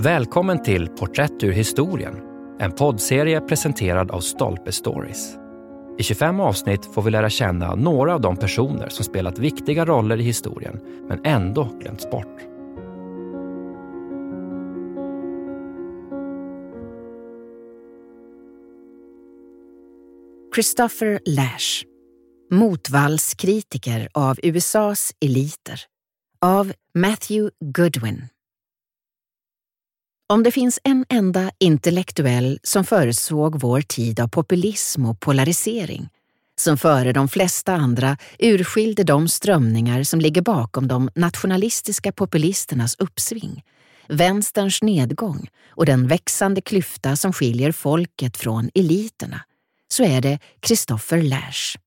Välkommen till Porträtt ur historien, en poddserie presenterad av Stolpe Stories. I 25 avsnitt får vi lära känna några av de personer som spelat viktiga roller i historien, men ändå glömts bort. Christopher Lash, motvallskritiker av USAs eliter, av Matthew Goodwin. Om det finns en enda intellektuell som förutsåg vår tid av populism och polarisering, som före de flesta andra urskilde de strömningar som ligger bakom de nationalistiska populisternas uppsving, vänsterns nedgång och den växande klyfta som skiljer folket från eliterna, så är det Christopher Lash.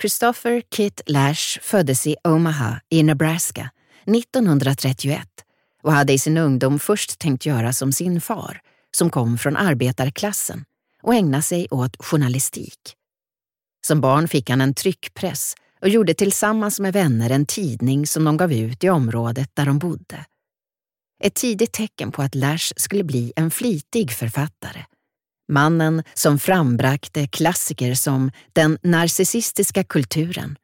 Christopher Kit Lash föddes i Omaha i Nebraska 1931 och hade i sin ungdom först tänkt göra som sin far, som kom från arbetarklassen, och ägna sig åt journalistik. Som barn fick han en tryckpress och gjorde tillsammans med vänner en tidning som de gav ut i området där de bodde. Ett tidigt tecken på att Lash skulle bli en flitig författare. Mannen som frambrakte klassiker som Den narcissistiska kulturen,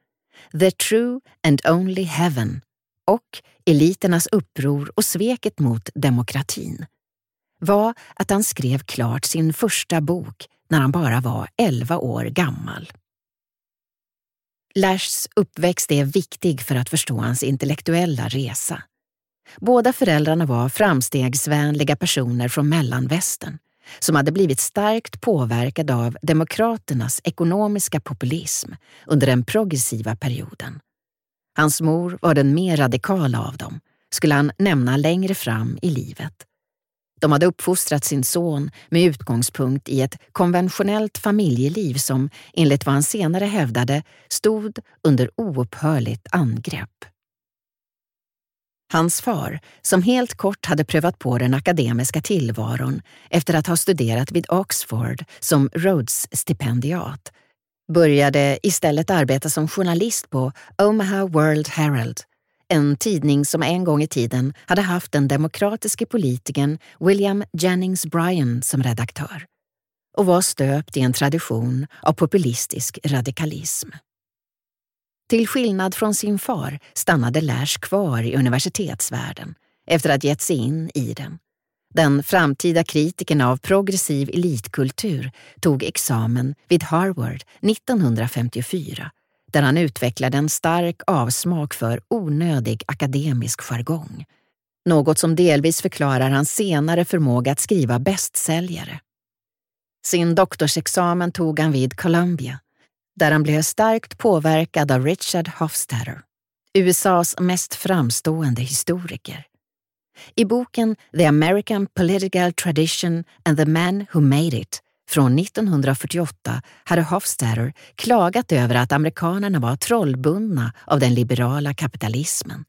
The True and Only Heaven och eliternas uppror och sveket mot demokratin var att han skrev klart sin första bok när han bara var 11 år gammal. Lashs uppväxt är viktig för att förstå hans intellektuella resa. Båda föräldrarna var framstegsvänliga personer från mellanvästern som hade blivit starkt påverkade av demokraternas ekonomiska populism under den progressiva perioden. Hans mor var den mer radikala av dem, skulle han nämna längre fram i livet. De hade uppfostrat sin son med utgångspunkt i ett konventionellt familjeliv som, enligt vad han senare hävdade, stod under oupphörligt angrepp. Hans far, som helt kort hade prövat på den akademiska tillvaron efter att ha studerat vid Oxford som Rhodes-stipendiat, började istället arbeta som journalist på Omaha World Herald, en tidning som en gång i tiden hade haft den demokratiske politikern William Jennings Bryan som redaktör och var stöpt i en tradition av populistisk radikalism. Till skillnad från sin far stannade Lash kvar i universitetsvärlden efter att gett sig in i den den framtida kritiken av progressiv elitkultur tog examen vid Harvard 1954 där han utvecklade en stark avsmak för onödig akademisk jargong. Något som delvis förklarar hans senare förmåga att skriva bästsäljare. Sin doktorsexamen tog han vid Columbia där han blev starkt påverkad av Richard Hofstadter, USAs mest framstående historiker. I boken The American Political Tradition and the Man Who Made It från 1948 hade Hofstadter klagat över att amerikanerna var trollbundna av den liberala kapitalismen.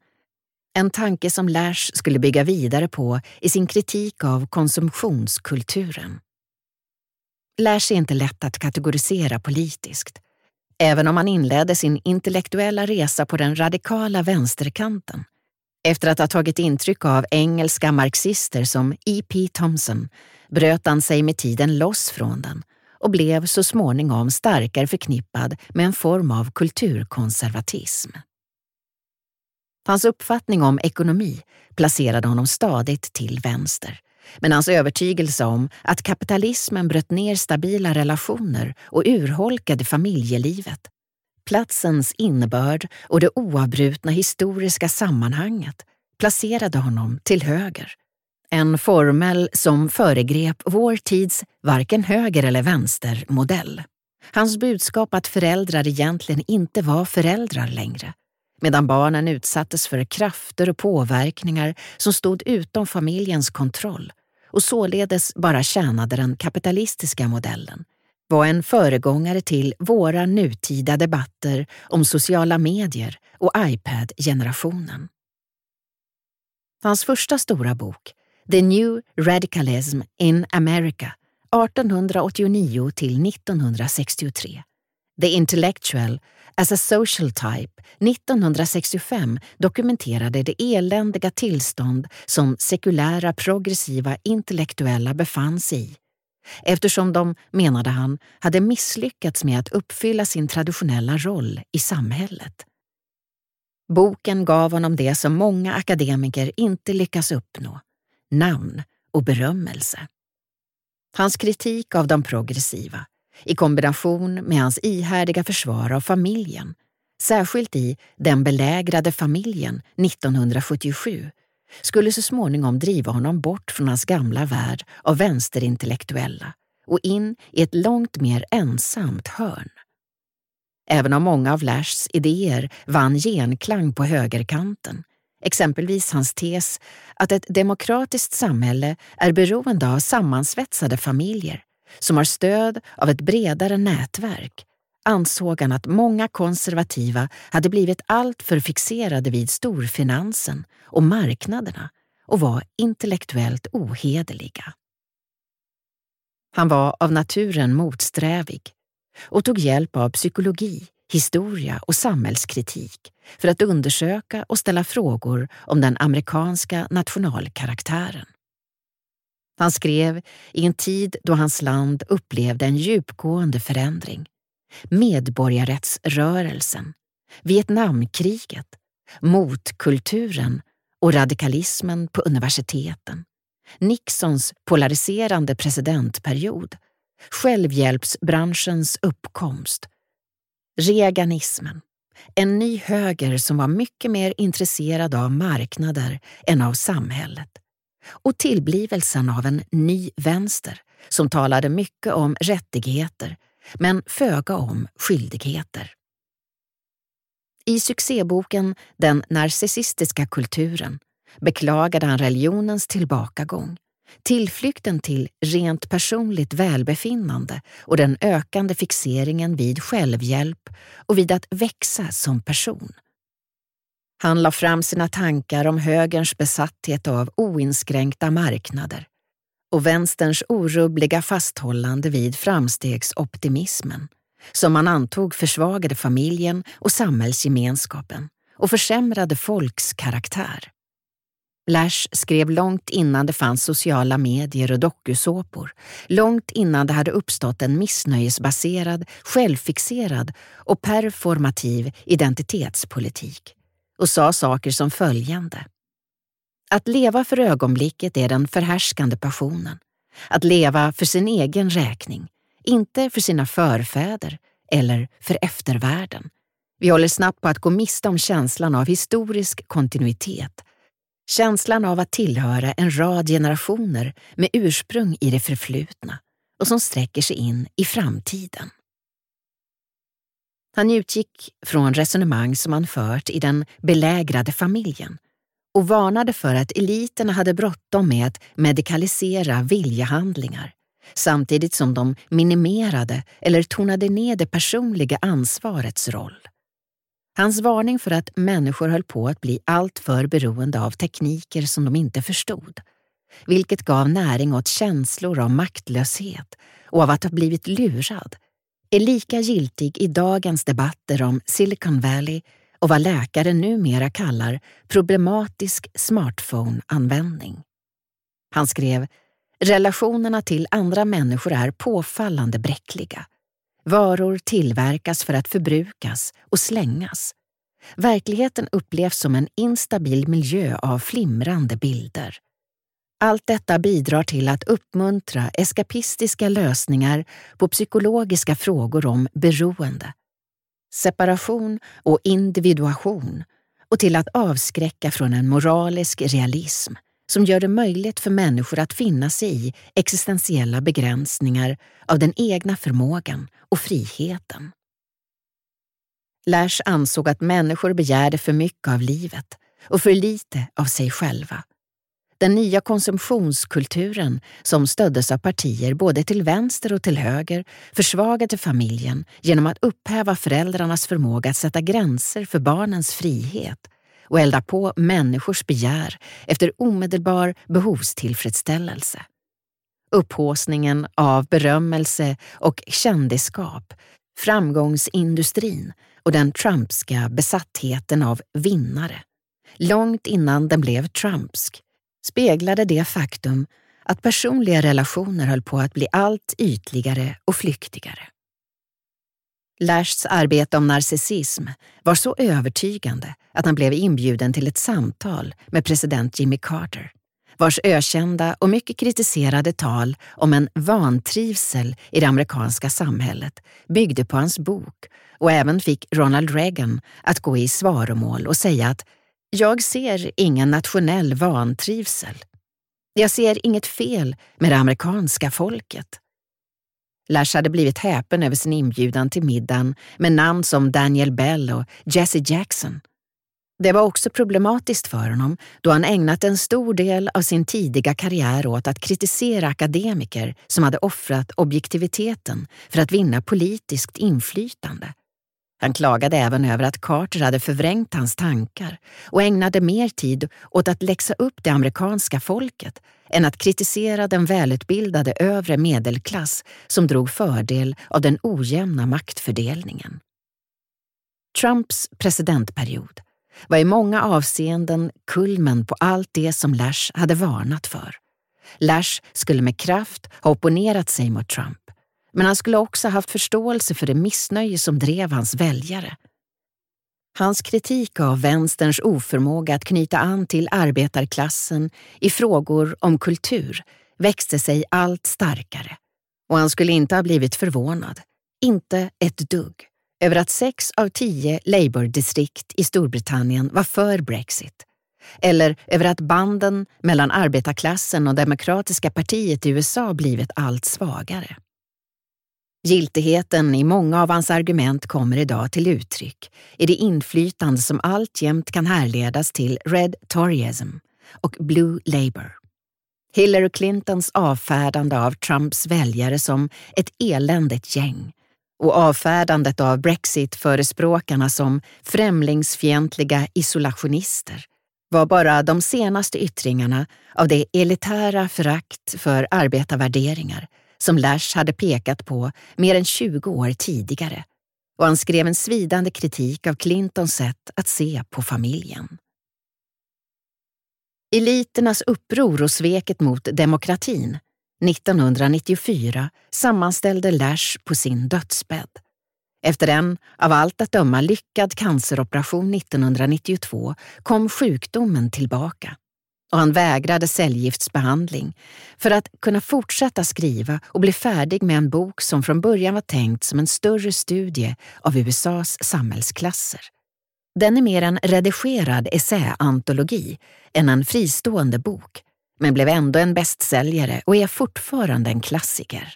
En tanke som Lash skulle bygga vidare på i sin kritik av konsumtionskulturen. Lash är inte lätt att kategorisera politiskt. Även om han inledde sin intellektuella resa på den radikala vänsterkanten efter att ha tagit intryck av engelska marxister som E.P. Thompson bröt han sig med tiden loss från den och blev så småningom starkare förknippad med en form av kulturkonservatism. Hans uppfattning om ekonomi placerade honom stadigt till vänster, men hans övertygelse om att kapitalismen bröt ner stabila relationer och urholkade familjelivet platsens innebörd och det oavbrutna historiska sammanhanget placerade honom till höger. En formel som föregrep vår tids varken höger eller vänstermodell. Hans budskap att föräldrar egentligen inte var föräldrar längre, medan barnen utsattes för krafter och påverkningar som stod utom familjens kontroll och således bara tjänade den kapitalistiska modellen var en föregångare till våra nutida debatter om sociala medier och iPad-generationen. Hans första stora bok, The New Radicalism in America 1889 till 1963, The Intellectual As a Social Type 1965 dokumenterade det eländiga tillstånd som sekulära progressiva intellektuella befann sig i eftersom de, menade han, hade misslyckats med att uppfylla sin traditionella roll i samhället. Boken gav honom det som många akademiker inte lyckas uppnå, namn och berömmelse. Hans kritik av de progressiva, i kombination med hans ihärdiga försvar av familjen, särskilt i Den belägrade familjen 1977, skulle så småningom driva honom bort från hans gamla värld av vänsterintellektuella och in i ett långt mer ensamt hörn. Även om många av Lashs idéer vann genklang på högerkanten, exempelvis hans tes att ett demokratiskt samhälle är beroende av sammansvetsade familjer som har stöd av ett bredare nätverk, ansåg han att många konservativa hade blivit alltför fixerade vid storfinansen och marknaderna och var intellektuellt ohederliga. Han var av naturen motsträvig och tog hjälp av psykologi, historia och samhällskritik för att undersöka och ställa frågor om den amerikanska nationalkaraktären. Han skrev i en tid då hans land upplevde en djupgående förändring. Medborgarrättsrörelsen, Vietnamkriget, motkulturen och radikalismen på universiteten, Nixons polariserande presidentperiod, självhjälpsbranschens uppkomst, reaganismen, en ny höger som var mycket mer intresserad av marknader än av samhället. Och tillblivelsen av en ny vänster som talade mycket om rättigheter men föga om skyldigheter. I succéboken Den narcissistiska kulturen beklagade han religionens tillbakagång, tillflykten till rent personligt välbefinnande och den ökande fixeringen vid självhjälp och vid att växa som person. Han la fram sina tankar om högerns besatthet av oinskränkta marknader och vänsterns orubbliga fasthållande vid framstegsoptimismen som man antog försvagade familjen och samhällsgemenskapen och försämrade folks karaktär. Lash skrev långt innan det fanns sociala medier och dokusåpor, långt innan det hade uppstått en missnöjesbaserad, självfixerad och performativ identitetspolitik och sa saker som följande. Att leva för ögonblicket är den förhärskande passionen. Att leva för sin egen räkning, inte för sina förfäder eller för eftervärlden. Vi håller snabbt på att gå miste om känslan av historisk kontinuitet. Känslan av att tillhöra en rad generationer med ursprung i det förflutna och som sträcker sig in i framtiden. Han utgick från resonemang som han fört i den belägrade familjen och varnade för att eliterna hade bråttom med att medikalisera viljehandlingar samtidigt som de minimerade eller tonade ner det personliga ansvarets roll. Hans varning för att människor höll på att bli alltför beroende av tekniker som de inte förstod, vilket gav näring åt känslor av maktlöshet och av att ha blivit lurad, är lika giltig i dagens debatter om Silicon Valley och vad läkare numera kallar problematisk smartphone-användning. Han skrev Relationerna till andra människor är påfallande bräckliga. Varor tillverkas för att förbrukas och slängas. Verkligheten upplevs som en instabil miljö av flimrande bilder. Allt detta bidrar till att uppmuntra eskapistiska lösningar på psykologiska frågor om beroende, separation och individuation och till att avskräcka från en moralisk realism som gör det möjligt för människor att finna sig i existentiella begränsningar av den egna förmågan och friheten. Lash ansåg att människor begärde för mycket av livet och för lite av sig själva. Den nya konsumtionskulturen, som stöddes av partier både till vänster och till höger, försvagade familjen genom att upphäva föräldrarnas förmåga att sätta gränser för barnens frihet och elda på människors begär efter omedelbar behovstillfredsställelse. Upphåsningen av berömmelse och kändisskap, framgångsindustrin och den Trumpska besattheten av vinnare, långt innan den blev Trumpsk, speglade det faktum att personliga relationer höll på att bli allt ytligare och flyktigare. Lashs arbete om narcissism var så övertygande att han blev inbjuden till ett samtal med president Jimmy Carter, vars ökända och mycket kritiserade tal om en vantrivsel i det amerikanska samhället byggde på hans bok och även fick Ronald Reagan att gå i svaromål och säga att “jag ser ingen nationell vantrivsel. Jag ser inget fel med det amerikanska folket.” Lash hade blivit häpen över sin inbjudan till middagen med namn som Daniel Bell och Jesse Jackson. Det var också problematiskt för honom då han ägnat en stor del av sin tidiga karriär åt att kritisera akademiker som hade offrat objektiviteten för att vinna politiskt inflytande. Han klagade även över att Carter hade förvrängt hans tankar och ägnade mer tid åt att läxa upp det amerikanska folket än att kritisera den välutbildade övre medelklass som drog fördel av den ojämna maktfördelningen. Trumps presidentperiod var i många avseenden kulmen på allt det som Lash hade varnat för. Lash skulle med kraft ha opponerat sig mot Trump, men han skulle också haft förståelse för det missnöje som drev hans väljare. Hans kritik av vänsterns oförmåga att knyta an till arbetarklassen i frågor om kultur växte sig allt starkare och han skulle inte ha blivit förvånad, inte ett dugg, över att sex av tio Labour-distrikt i Storbritannien var för Brexit eller över att banden mellan arbetarklassen och Demokratiska partiet i USA blivit allt svagare. Giltigheten i många av hans argument kommer idag till uttryck i det inflytande som alltjämt kan härledas till Red Toryism och Blue Labour. Hillary Clintons avfärdande av Trumps väljare som ett eländigt gäng och avfärdandet av Brexit-förespråkarna som främlingsfientliga isolationister var bara de senaste yttringarna av det elitära förakt för arbetarvärderingar som Lash hade pekat på mer än 20 år tidigare och han skrev en svidande kritik av Clintons sätt att se på familjen. Eliternas uppror och sveket mot demokratin 1994 sammanställde Lash på sin dödsbädd. Efter en, av allt att döma lyckad canceroperation 1992 kom sjukdomen tillbaka och han vägrade cellgiftsbehandling för att kunna fortsätta skriva och bli färdig med en bok som från början var tänkt som en större studie av USAs samhällsklasser. Den är mer en redigerad essäantologi än en fristående bok, men blev ändå en bästsäljare och är fortfarande en klassiker.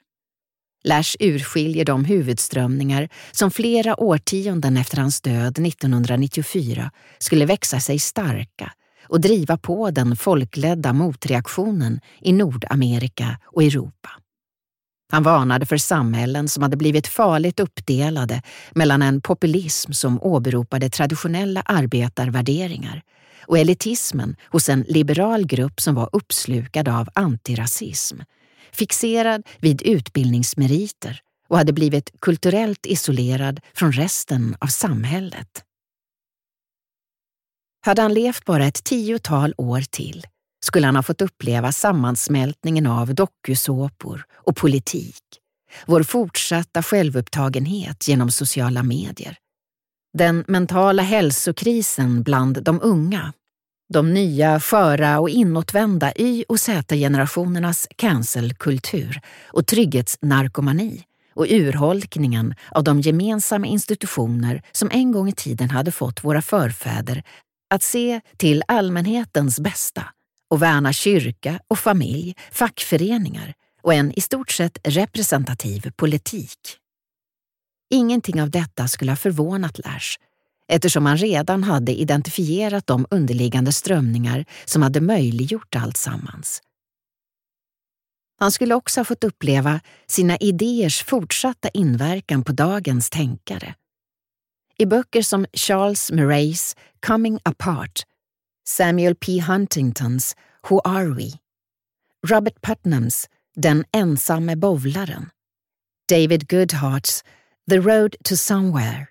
Lash urskiljer de huvudströmningar som flera årtionden efter hans död 1994 skulle växa sig starka och driva på den folkledda motreaktionen i Nordamerika och Europa. Han varnade för samhällen som hade blivit farligt uppdelade mellan en populism som åberopade traditionella arbetarvärderingar och elitismen hos en liberal grupp som var uppslukad av antirasism, fixerad vid utbildningsmeriter och hade blivit kulturellt isolerad från resten av samhället. Hade han levt bara ett tiotal år till skulle han ha fått uppleva sammansmältningen av dokusåpor och politik, vår fortsatta självupptagenhet genom sociala medier, den mentala hälsokrisen bland de unga, de nya, sköra och inåtvända Y och Z-generationernas cancelkultur och trygghetsnarkomani och urholkningen av de gemensamma institutioner som en gång i tiden hade fått våra förfäder att se till allmänhetens bästa och värna kyrka och familj, fackföreningar och en i stort sett representativ politik. Ingenting av detta skulle ha förvånat Lash eftersom han redan hade identifierat de underliggande strömningar som hade möjliggjort allt sammans. Han skulle också ha fått uppleva sina idéers fortsatta inverkan på dagens tänkare i böcker som Charles Murrays Coming Apart, Samuel P. Huntingtons Who Are We, Robert Putnams Den ensamme bowlaren, David Goodharts The Road to Somewhere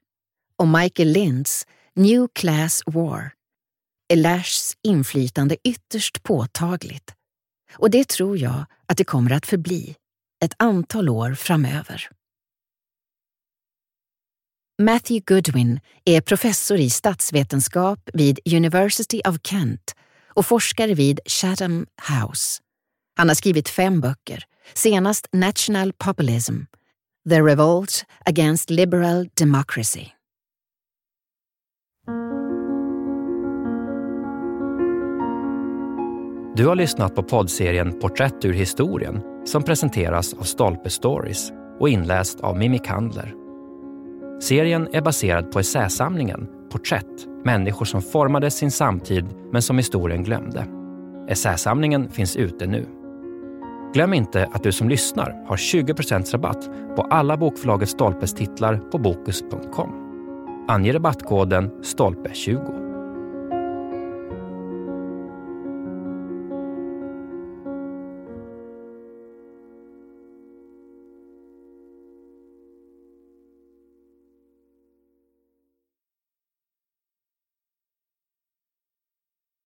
och Michael Linds New Class War är Lashs inflytande ytterst påtagligt. Och det tror jag att det kommer att förbli ett antal år framöver. Matthew Goodwin är professor i statsvetenskap vid University of Kent och forskare vid Chatham House. Han har skrivit fem böcker, senast National Populism, The Revolt Against Liberal Democracy. Du har lyssnat på poddserien Porträtt ur historien som presenteras av Stolpe Stories och inläst av Mimmi Kandler. Serien är baserad på essäsamlingen Porträtt, människor som formade sin samtid men som historien glömde. Essäsamlingen finns ute nu. Glöm inte att du som lyssnar har 20% rabatt på alla bokförlaget Stolpes titlar på Bokus.com. Ange rabattkoden STOLPE20.